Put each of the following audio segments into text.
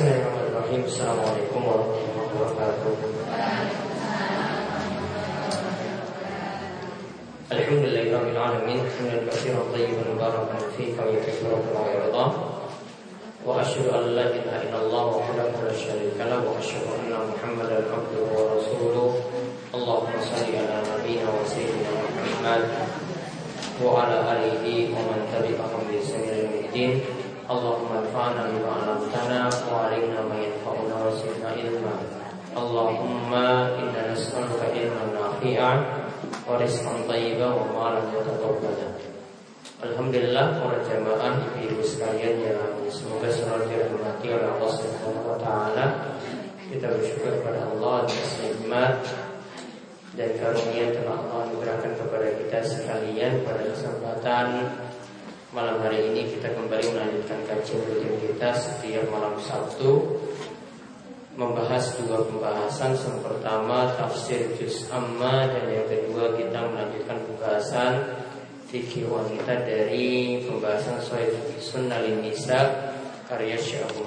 بسم الله الرحمن الرحيم. السلام عليكم ورحمة الله وبركاته. الحمد لله رب العالمين. حمدا كثيرا طيبا مباركا فيك كما يحب ربنا ويرضى وأشهد أن لا إله إلا الله وحده لا شريك له وأشهد أن محمدا عبده ورسوله. اللهم صل على نبينا وسيدنا محمد وعلى آله ومن تبعهم بإحسان الدين. اللهم انفعنا بما علمتنا وعلمنا ما ينفعنا وزدنا علما اللهم انا نسالك علما نافعا ورزقا طيبا ومالا متقبلا Alhamdulillah para jamaah ibu sekalian yang semoga selalu dirahmati oleh Allah Subhanahu wa taala. Kita bersyukur kepada Allah atas nikmat dan karunia telah Allah berikan kepada kita sekalian pada kesempatan Malam hari ini kita kembali melanjutkan kajian rutin kita setiap malam Sabtu Membahas dua pembahasan Yang pertama tafsir Juz Amma Dan yang kedua kita melanjutkan pembahasan Fikih wanita dari pembahasan Sohib Sunnah Nisa Karya Syekh Abu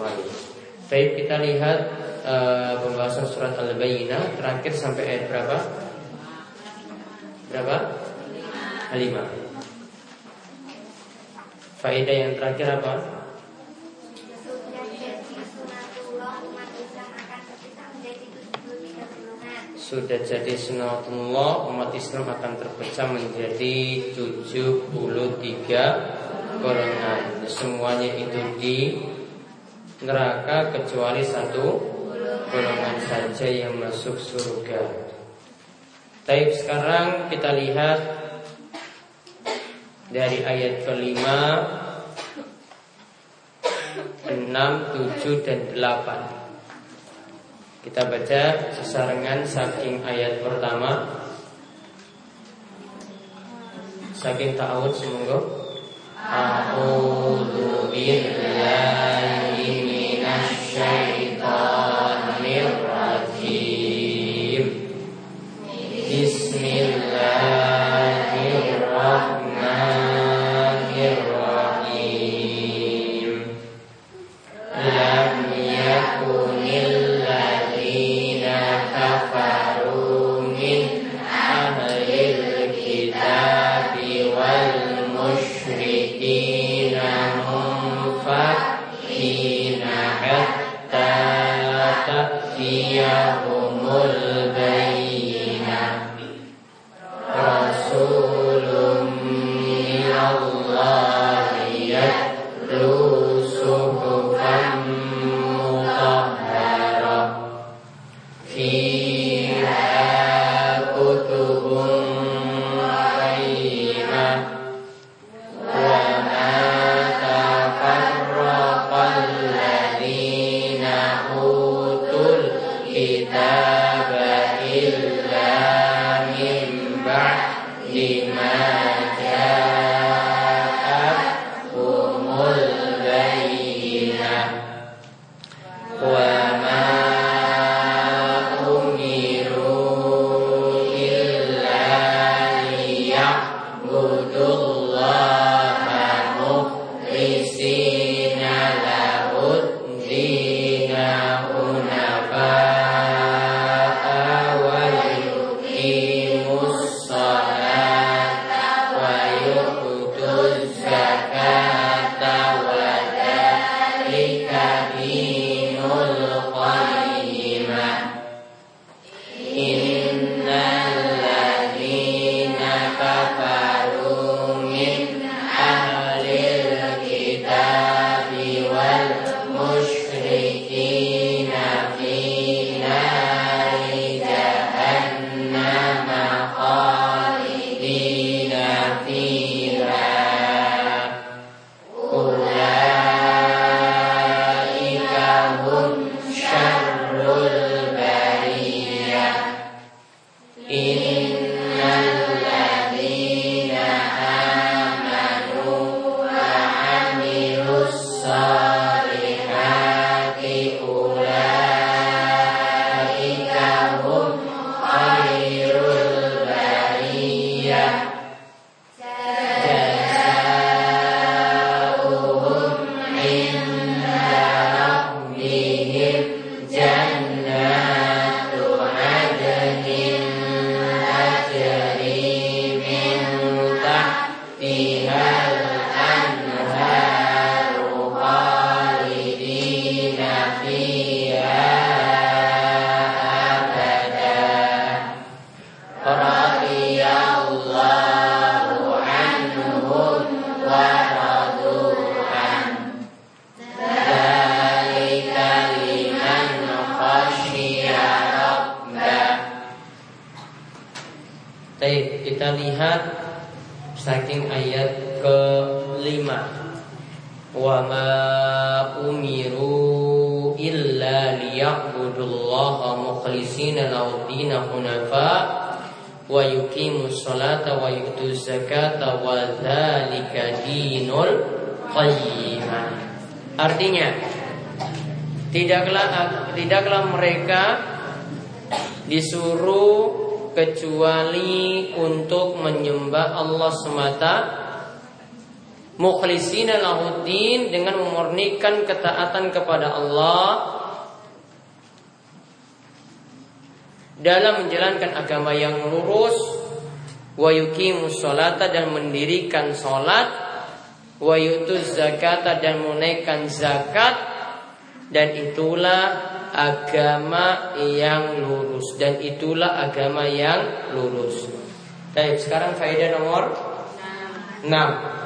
Baik kita lihat uh, pembahasan surat Al-Bayyinah Terakhir sampai ayat berapa? Berapa? Lima Faedah yang terakhir apa? Sudah jadi sunatullah umat Islam akan terpecah menjadi 73 golongan Semuanya itu di neraka kecuali satu golongan saja yang masuk surga Tapi sekarang kita lihat dari ayat kelima, enam, tujuh, dan delapan. Kita baca sesarengan saking ayat pertama. Saking ta'awud semoga A'udhu billahi minasyaitanir Tiga hunafa wa yuqimu sholata wa yu'tu zakata wa dzalika dinul qayyimah artinya tidaklah tidaklah mereka disuruh kecuali untuk menyembah Allah semata. Mukhlisina lahuddin dengan memurnikan ketaatan kepada Allah dalam menjalankan agama yang lurus wa yuqimus sholata dan mendirikan salat wa yutuz zakata dan menunaikan zakat dan itulah agama yang lurus dan itulah agama yang lurus. Baik, sekarang faedah nomor 6.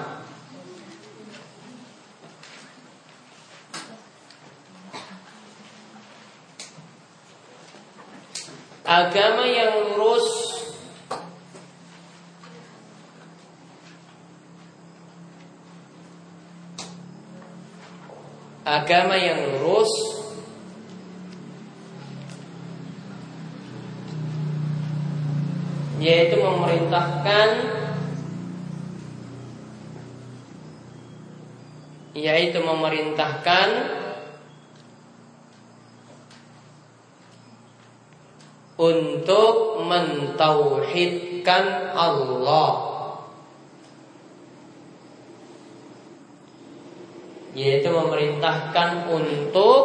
Agama yang lurus. Agama yang lurus. Yaitu memerintahkan. Yaitu memerintahkan untuk mentauhidkan Allah yaitu memerintahkan untuk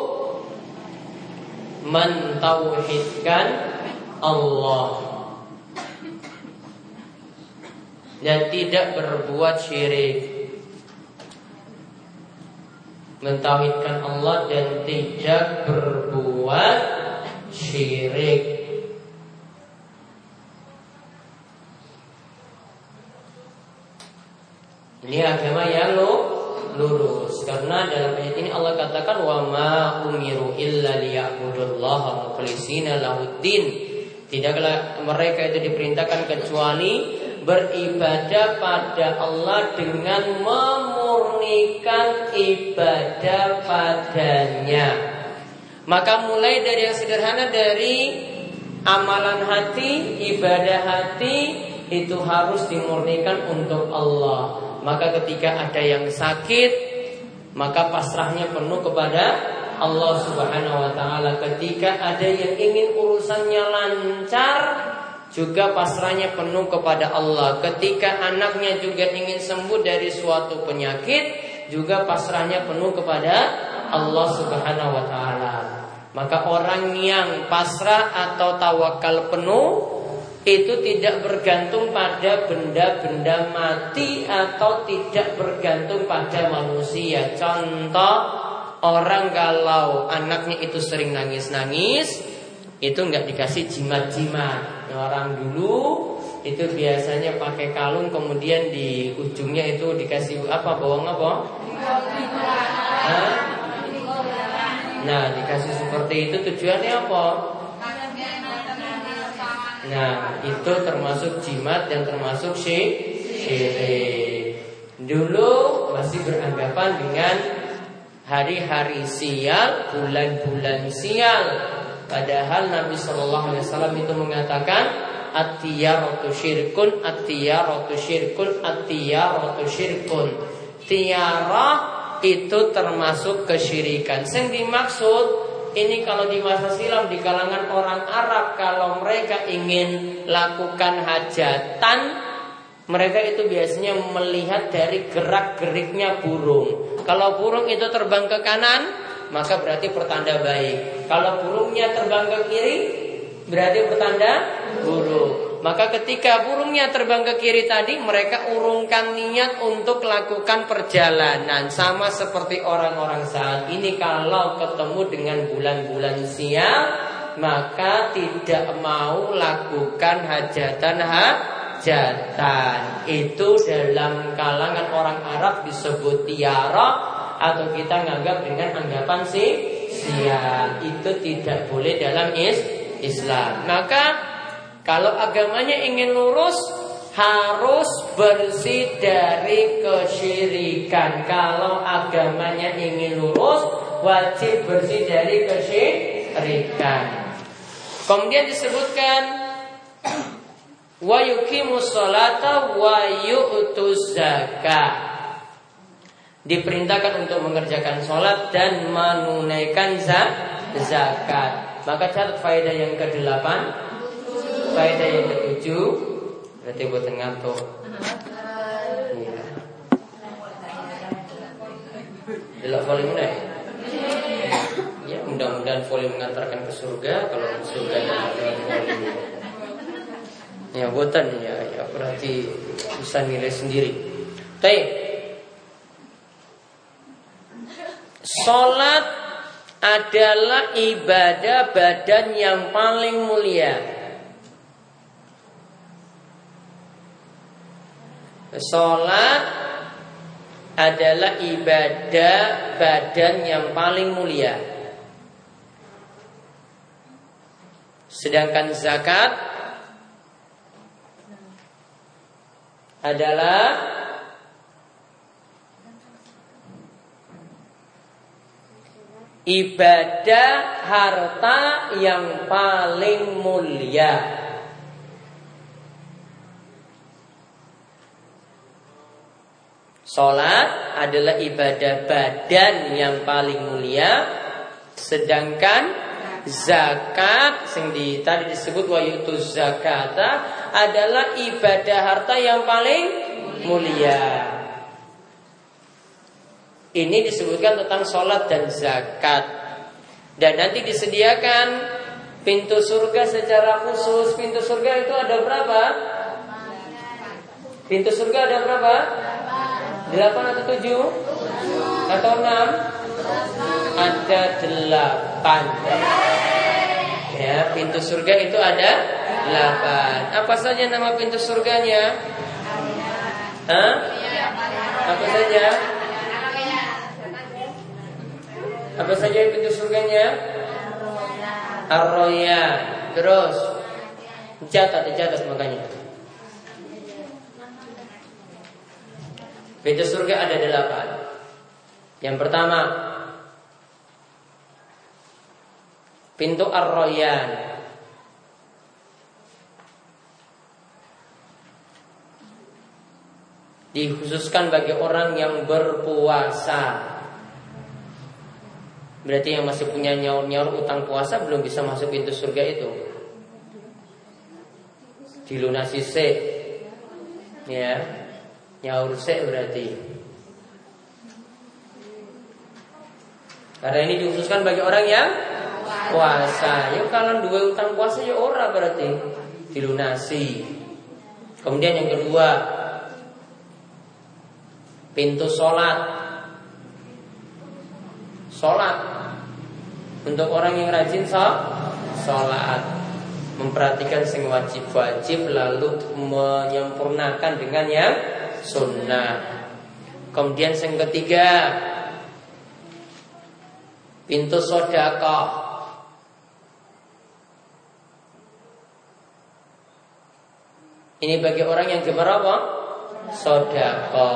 mentauhidkan Allah dan tidak berbuat syirik. Mentauhidkan Allah dan tidak berbuat syirik. Ini agama yang lurus karena dalam ayat ini Allah katakan wa ma umiru illa liya'budullaha mukhlishina lahuddin. Tidaklah mereka itu diperintahkan kecuali beribadah pada Allah dengan memurnikan ibadah padanya. Maka mulai dari yang sederhana dari amalan hati, ibadah hati itu harus dimurnikan untuk Allah. Maka ketika ada yang sakit, maka pasrahnya penuh kepada Allah Subhanahu wa taala. Ketika ada yang ingin urusannya lancar, juga pasrahnya penuh kepada Allah. Ketika anaknya juga ingin sembuh dari suatu penyakit, juga pasrahnya penuh kepada Allah Subhanahu wa taala. Maka orang yang pasrah atau tawakal penuh itu tidak bergantung pada benda-benda mati atau tidak bergantung pada manusia. Contoh orang kalau anaknya itu sering nangis-nangis, itu nggak dikasih jimat-jimat orang dulu itu biasanya pakai kalung kemudian di ujungnya itu dikasih apa bawang apa? Nah dikasih seperti itu tujuannya apa? Nah itu termasuk jimat dan termasuk syirik. Dulu masih beranggapan dengan hari-hari sial, bulan-bulan sial Padahal Nabi Shallallahu Alaihi Wasallam itu mengatakan atiyaratu syirkun, atiyaratu syirkun, atiyaratu syirkun. Tiara itu termasuk kesyirikan. Yang dimaksud ini kalau di masa silam di kalangan orang Arab kalau mereka ingin lakukan hajatan mereka itu biasanya melihat dari gerak-geriknya burung. Kalau burung itu terbang ke kanan, maka berarti pertanda baik. Kalau burungnya terbang ke kiri, berarti pertanda buruk. Maka ketika burungnya terbang ke kiri tadi, mereka urungkan niat untuk lakukan perjalanan. Sama seperti orang-orang saat ini kalau ketemu dengan bulan-bulan siang, maka tidak mau lakukan hajatan hajatan. Itu dalam kalangan orang Arab disebut tiara atau kita nganggap dengan anggapan si sial itu tidak boleh dalam is Islam. Maka kalau agamanya ingin lurus harus bersih dari kesyirikan. Kalau agamanya ingin lurus, wajib bersih dari kesyirikan. Kemudian disebutkan wa yuqimus salata wa. Diperintahkan untuk mengerjakan sholat dan menunaikan zakat. Maka catat faedah yang ke-8 Faedah yang ke-7 Berarti buat ngantuk. Iya. Delok volume ya? Ya, mudah-mudahan volume mengantarkan ke surga. Kalau ke surga ya volume. Ya, buatan ya, ya berarti bisa nilai sendiri. Baik. Salat adalah ibadah badan yang paling mulia. Sholat adalah ibadah badan yang paling mulia. Sedangkan zakat adalah ibadah harta yang paling mulia. Sholat adalah ibadah badan yang paling mulia Sedangkan zakat yang di, tadi disebut wa zakata adalah ibadah harta yang paling mulia. Ini disebutkan tentang sholat dan zakat. Dan nanti disediakan pintu surga secara khusus. Pintu surga itu ada berapa? Pintu surga ada berapa? Delapan atau tujuh? Atau enam? Ada delapan. Ya, pintu surga itu ada delapan. Apa saja nama pintu surganya? Hah? Apa saja? Apa saja pintu surganya? Arroya. Terus catat, dicatat makanya. Pintu surga ada delapan. Yang pertama, pintu Ar-Royan. Dikhususkan bagi orang yang berpuasa. Berarti yang masih punya nyaur-nyaur utang puasa belum bisa masuk pintu surga itu. Dilunasi C. Ya, nyaur sek berarti. Karena ini dikhususkan bagi orang yang puasa. Ya kalau dua utang puasa ya ora berarti dilunasi. Kemudian yang kedua pintu sholat. Sholat untuk orang yang rajin sholat memperhatikan sing wajib-wajib lalu menyempurnakan dengan yang sunnah. Kemudian yang ketiga pintu sodako. Ini bagi orang yang apa? Sodako.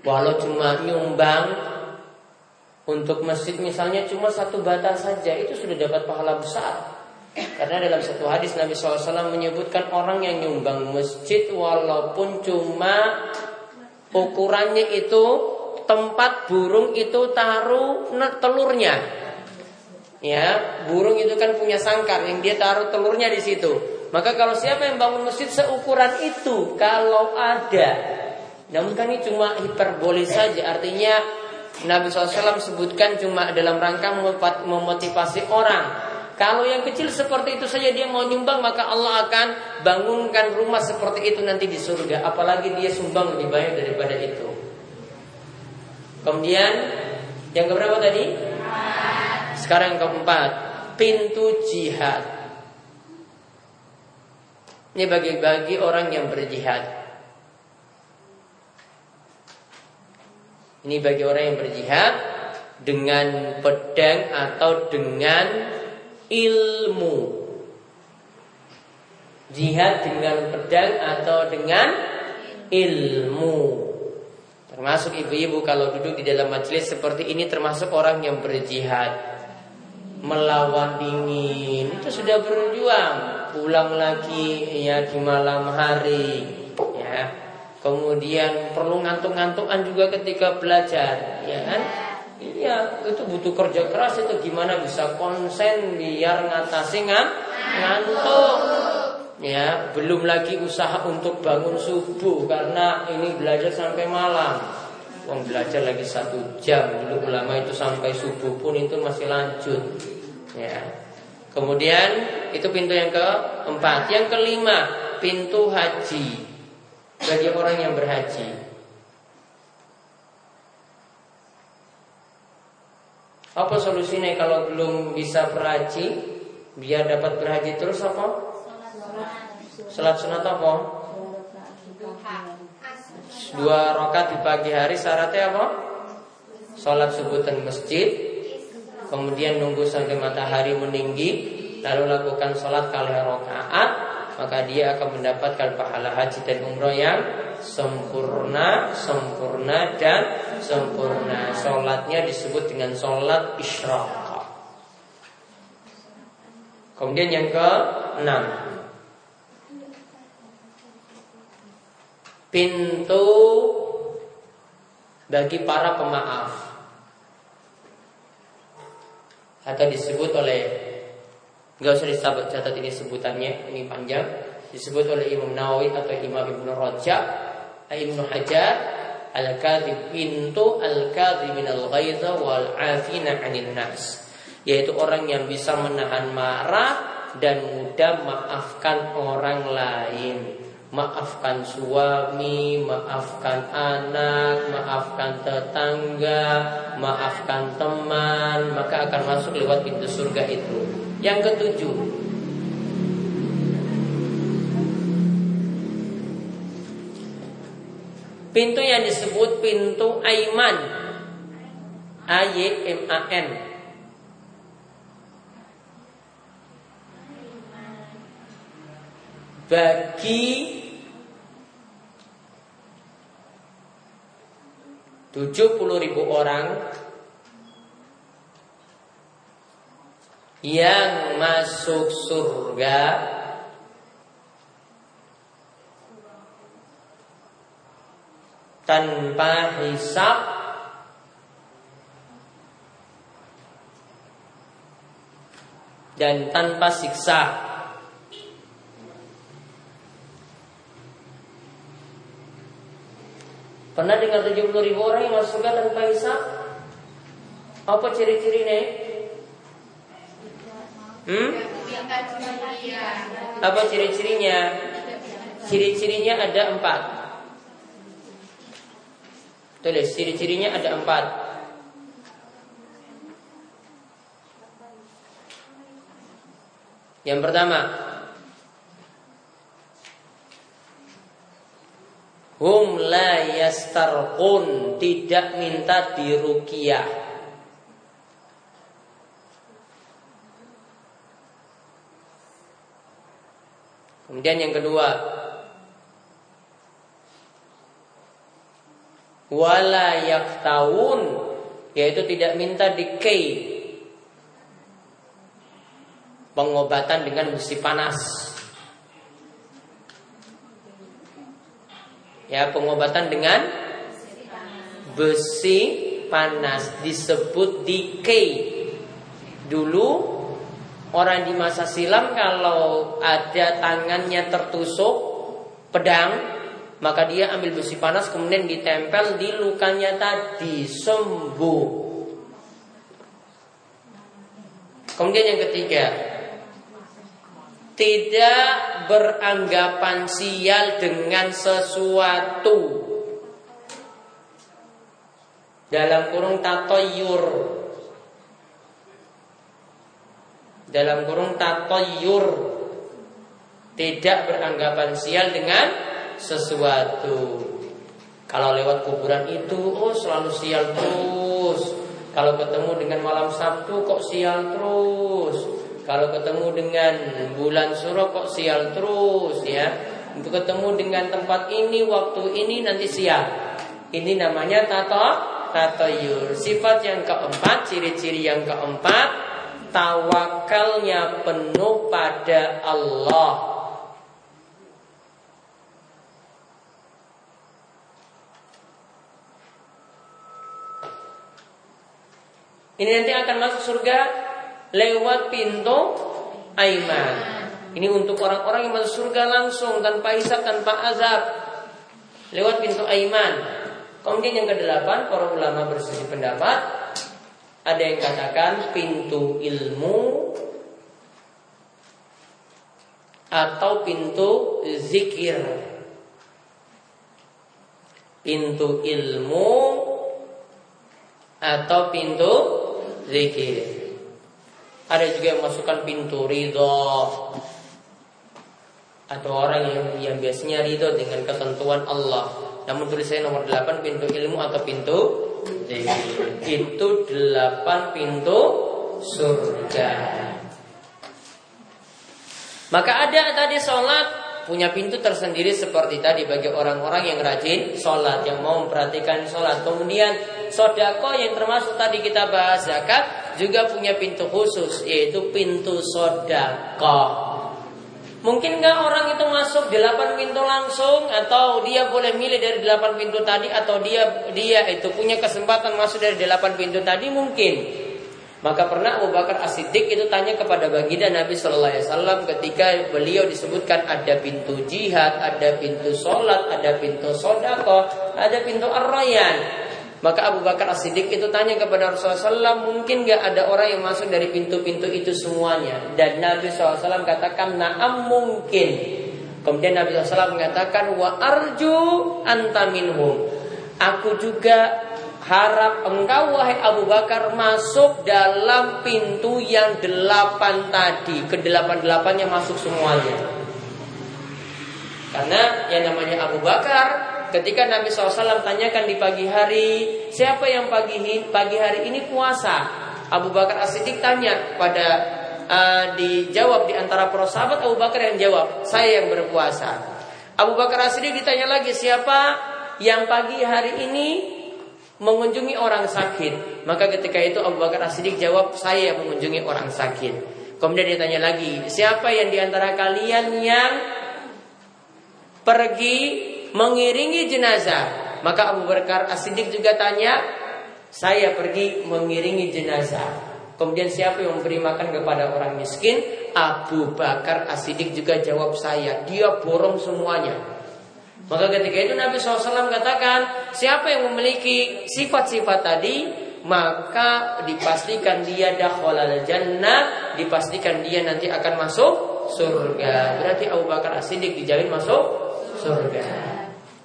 Walau cuma nyumbang untuk masjid misalnya cuma satu bata saja itu sudah dapat pahala besar. Karena dalam satu hadis Nabi SAW menyebutkan orang yang nyumbang masjid walaupun cuma ukurannya itu tempat burung itu taruh telurnya. Ya, burung itu kan punya sangkar yang dia taruh telurnya di situ. Maka kalau siapa yang bangun masjid seukuran itu kalau ada, namun kan ini cuma hiperbolis saja, artinya Nabi SAW sebutkan cuma dalam rangka memotivasi orang kalau yang kecil seperti itu saja dia mau nyumbang maka Allah akan bangunkan rumah seperti itu nanti di surga. Apalagi dia sumbang lebih banyak daripada itu. Kemudian yang keberapa tadi? Sekarang yang keempat, pintu jihad. Ini bagi-bagi orang yang berjihad. Ini bagi orang yang berjihad dengan pedang atau dengan ilmu. Jihad dengan pedang atau dengan ilmu. Termasuk ibu-ibu kalau duduk di dalam majelis seperti ini termasuk orang yang berjihad. Melawan dingin. Itu sudah berjuang. Pulang lagi ya di malam hari. Ya. Kemudian perlu ngantuk-ngantukan juga ketika belajar. Ya kan Iya, itu butuh kerja keras itu gimana bisa konsen biar ngatasi ngan ngantuk. Ya, belum lagi usaha untuk bangun subuh karena ini belajar sampai malam. Uang belajar lagi satu jam dulu ulama itu sampai subuh pun itu masih lanjut. Ya. Kemudian itu pintu yang keempat, yang kelima pintu haji bagi orang yang berhaji. Apa solusinya kalau belum bisa berhaji biar dapat berhaji terus apa? Salat sunat apa? Dua rakaat di pagi hari syaratnya apa? Salat subuh dan masjid Kemudian nunggu sampai matahari meninggi Lalu lakukan sholat kali rakaat Maka dia akan mendapatkan pahala haji dan umroh yang sempurna, sempurna dan sempurna. Sholatnya disebut dengan sholat isyraq. Kemudian yang ke enam Pintu bagi para pemaaf Atau disebut oleh Gak usah disebut catat ini sebutannya Ini panjang Disebut oleh Imam Nawawi atau Imam Ibn Rajab Ibnu Hajar Al-Kadhib pintu Al-Kadhibin al-Ghaidha wal afina 'anil nas yaitu orang yang bisa menahan marah dan mudah maafkan orang lain maafkan suami, maafkan anak, maafkan tetangga, maafkan teman, maka akan masuk lewat pintu surga itu. Yang ketujuh, Pintu yang disebut pintu Aiman. A Y M A N. Bagi tujuh puluh ribu orang yang masuk surga tanpa hisap dan tanpa siksa. Pernah dengar 70 ribu orang yang masuk surga tanpa hisap? Apa ciri-cirinya? Hmm? Apa ciri-cirinya? Ciri-cirinya ada empat. Tulis ciri-cirinya ada empat. Yang pertama, hum la yastarqun tidak minta diruqyah. Kemudian yang kedua, wala yaktawun yaitu tidak minta dikei. Pengobatan dengan besi panas. Ya pengobatan dengan besi panas disebut dikei. Dulu orang di masa silam kalau ada tangannya tertusuk pedang maka dia ambil besi panas kemudian ditempel di lukanya tadi sembuh. Kemudian yang ketiga, tidak beranggapan sial dengan sesuatu. Dalam kurung tatoyur Dalam kurung tatoyur Tidak beranggapan sial dengan sesuatu. Kalau lewat kuburan itu, oh selalu sial terus. Kalau ketemu dengan malam Sabtu kok sial terus. Kalau ketemu dengan bulan suro kok sial terus ya. Untuk ketemu dengan tempat ini waktu ini nanti sial. Ini namanya tato tatoyur. Sifat yang keempat, ciri-ciri yang keempat, tawakalnya penuh pada Allah. Ini nanti akan masuk surga lewat pintu Aiman. Ini untuk orang-orang yang masuk surga langsung tanpa hisab, tanpa azab. Lewat pintu Aiman. Kemudian yang kedelapan, para ulama bersisi pendapat. Ada yang katakan pintu ilmu atau pintu zikir. Pintu ilmu atau pintu zikir. Ada juga yang masukkan pintu ridho atau orang yang yang biasanya ridho dengan ketentuan Allah. Namun tulisannya nomor 8 pintu ilmu atau pintu zikir. Itu 8 pintu surga. Maka ada tadi sholat punya pintu tersendiri seperti tadi bagi orang-orang yang rajin sholat, yang mau memperhatikan sholat. Kemudian sodako yang termasuk tadi kita bahas zakat juga punya pintu khusus yaitu pintu sodako. Mungkin nggak orang itu masuk delapan pintu langsung atau dia boleh milih dari delapan pintu tadi atau dia dia itu punya kesempatan masuk dari delapan pintu tadi mungkin. Maka pernah Abu Bakar As-Siddiq itu tanya kepada baginda Nabi Shallallahu Alaihi Wasallam ketika beliau disebutkan ada pintu jihad, ada pintu sholat, ada pintu sodako, ada pintu arroyan. Maka Abu Bakar As-Siddiq itu tanya kepada Rasulullah SAW, mungkin gak ada orang yang masuk dari pintu-pintu itu semuanya? Dan Nabi SAW katakan, naam mungkin. Kemudian Nabi SAW mengatakan, wa arju anta minhum. Aku juga harap engkau wahai Abu Bakar masuk dalam pintu yang delapan tadi. Kedelapan delapannya masuk semuanya. Karena yang namanya Abu Bakar ketika Nabi SAW tanyakan di pagi hari siapa yang pagi pagi hari ini puasa. Abu Bakar As-Siddiq tanya pada uh, dijawab di antara para sahabat Abu Bakar yang jawab saya yang berpuasa. Abu Bakar As-Siddiq ditanya lagi siapa yang pagi hari ini mengunjungi orang sakit. Maka ketika itu Abu Bakar As-Siddiq jawab, saya yang mengunjungi orang sakit. Kemudian dia tanya lagi, siapa yang di antara kalian yang pergi mengiringi jenazah? Maka Abu Bakar As-Siddiq juga tanya, saya pergi mengiringi jenazah. Kemudian siapa yang memberi makan kepada orang miskin? Abu Bakar As-Siddiq juga jawab saya. Dia borong semuanya. Maka ketika itu Nabi SAW katakan Siapa yang memiliki sifat-sifat tadi Maka dipastikan dia dakhalal jannah Dipastikan dia nanti akan masuk surga Berarti Abu Bakar As-Siddiq dijamin masuk surga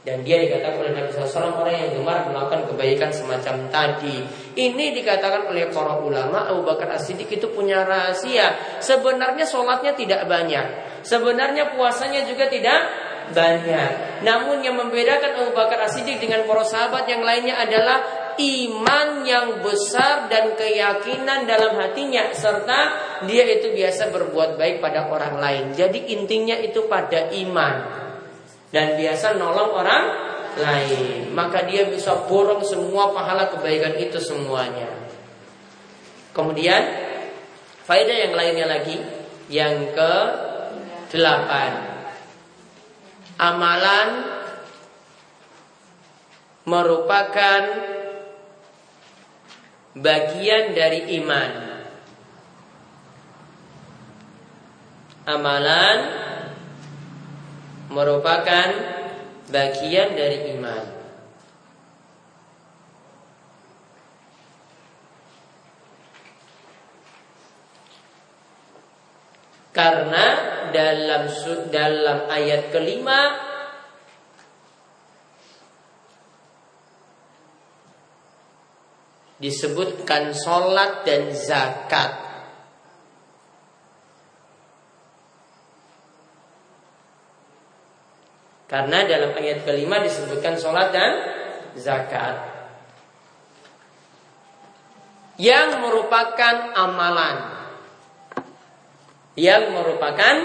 dan dia dikatakan oleh Nabi SAW orang yang gemar melakukan kebaikan semacam tadi. Ini dikatakan oleh para ulama Abu Bakar As-Siddiq itu punya rahasia. Sebenarnya sholatnya tidak banyak. Sebenarnya puasanya juga tidak banyak. Namun yang membedakan Abu Bakar As-Siddiq dengan para sahabat yang lainnya adalah iman yang besar dan keyakinan dalam hatinya serta dia itu biasa berbuat baik pada orang lain. Jadi intinya itu pada iman dan biasa nolong orang lain. Maka dia bisa borong semua pahala kebaikan itu semuanya. Kemudian faedah yang lainnya lagi yang ke delapan amalan merupakan bagian dari iman. Amalan merupakan bagian dari iman. Karena dalam dalam ayat kelima disebutkan sholat dan zakat. Karena dalam ayat kelima disebutkan sholat dan zakat. Yang merupakan amalan yang merupakan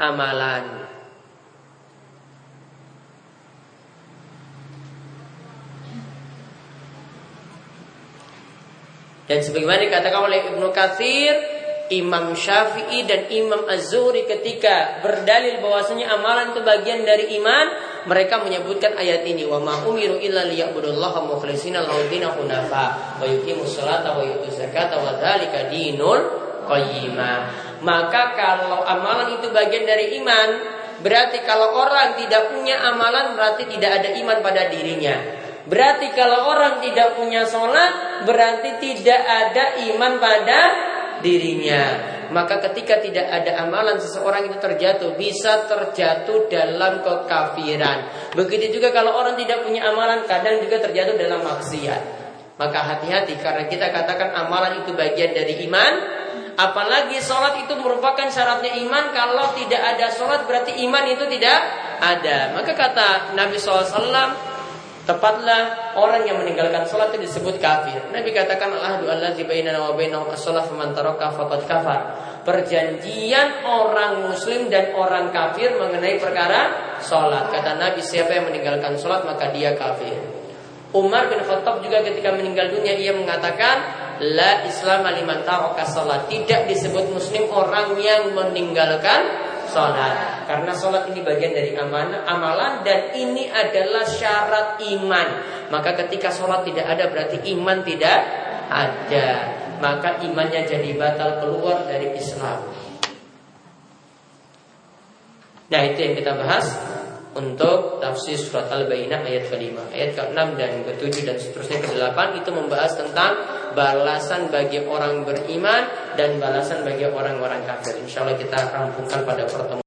amalan. Dan sebagaimana dikatakan oleh Ibnu Katsir, Imam Syafi'i dan Imam Az-Zuhri ketika berdalil bahwasanya amalan itu bagian dari iman, mereka menyebutkan ayat ini wa ma umiru illa liya'budullaha mukhlishina lahu hunafa wa yuqimus salata wa yutuz zakata wa dzalika dinul qayyimah. Maka kalau amalan itu bagian dari iman, berarti kalau orang tidak punya amalan berarti tidak ada iman pada dirinya. Berarti kalau orang tidak punya sholat Berarti tidak ada iman pada dirinya. Maka ketika tidak ada amalan Seseorang itu terjatuh Bisa terjatuh dalam kekafiran. Begitu juga kalau orang tidak punya amalan Kadang juga terjatuh dalam maksiat. Maka hati-hati karena kita katakan amalan itu bagian dari iman. Apalagi sholat itu merupakan syaratnya iman. Kalau tidak ada sholat berarti iman itu tidak ada. Maka kata Nabi SAW Tepatlah orang yang meninggalkan sholat itu disebut kafir. Nabi katakan allazi bainana wa as-shalah kafar. Perjanjian orang muslim dan orang kafir mengenai perkara sholat. Kata Nabi siapa yang meninggalkan sholat maka dia kafir. Umar bin Khattab juga ketika meninggal dunia ia mengatakan la Islam liman taraka sholat. Tidak disebut muslim orang yang meninggalkan sholat. Karena sholat ini bagian dari amanah, amalan Dan ini adalah syarat iman. Maka ketika sholat tidak ada berarti iman tidak ada. Maka imannya jadi batal keluar dari Islam. Nah itu yang kita bahas untuk tafsir surat Al-Bayyinah ayat ke-5, ayat ke-6 dan ke-7 dan seterusnya ke-8 itu membahas tentang balasan bagi orang beriman dan balasan bagi orang-orang kafir. Insya Allah kita rampungkan pada pertemuan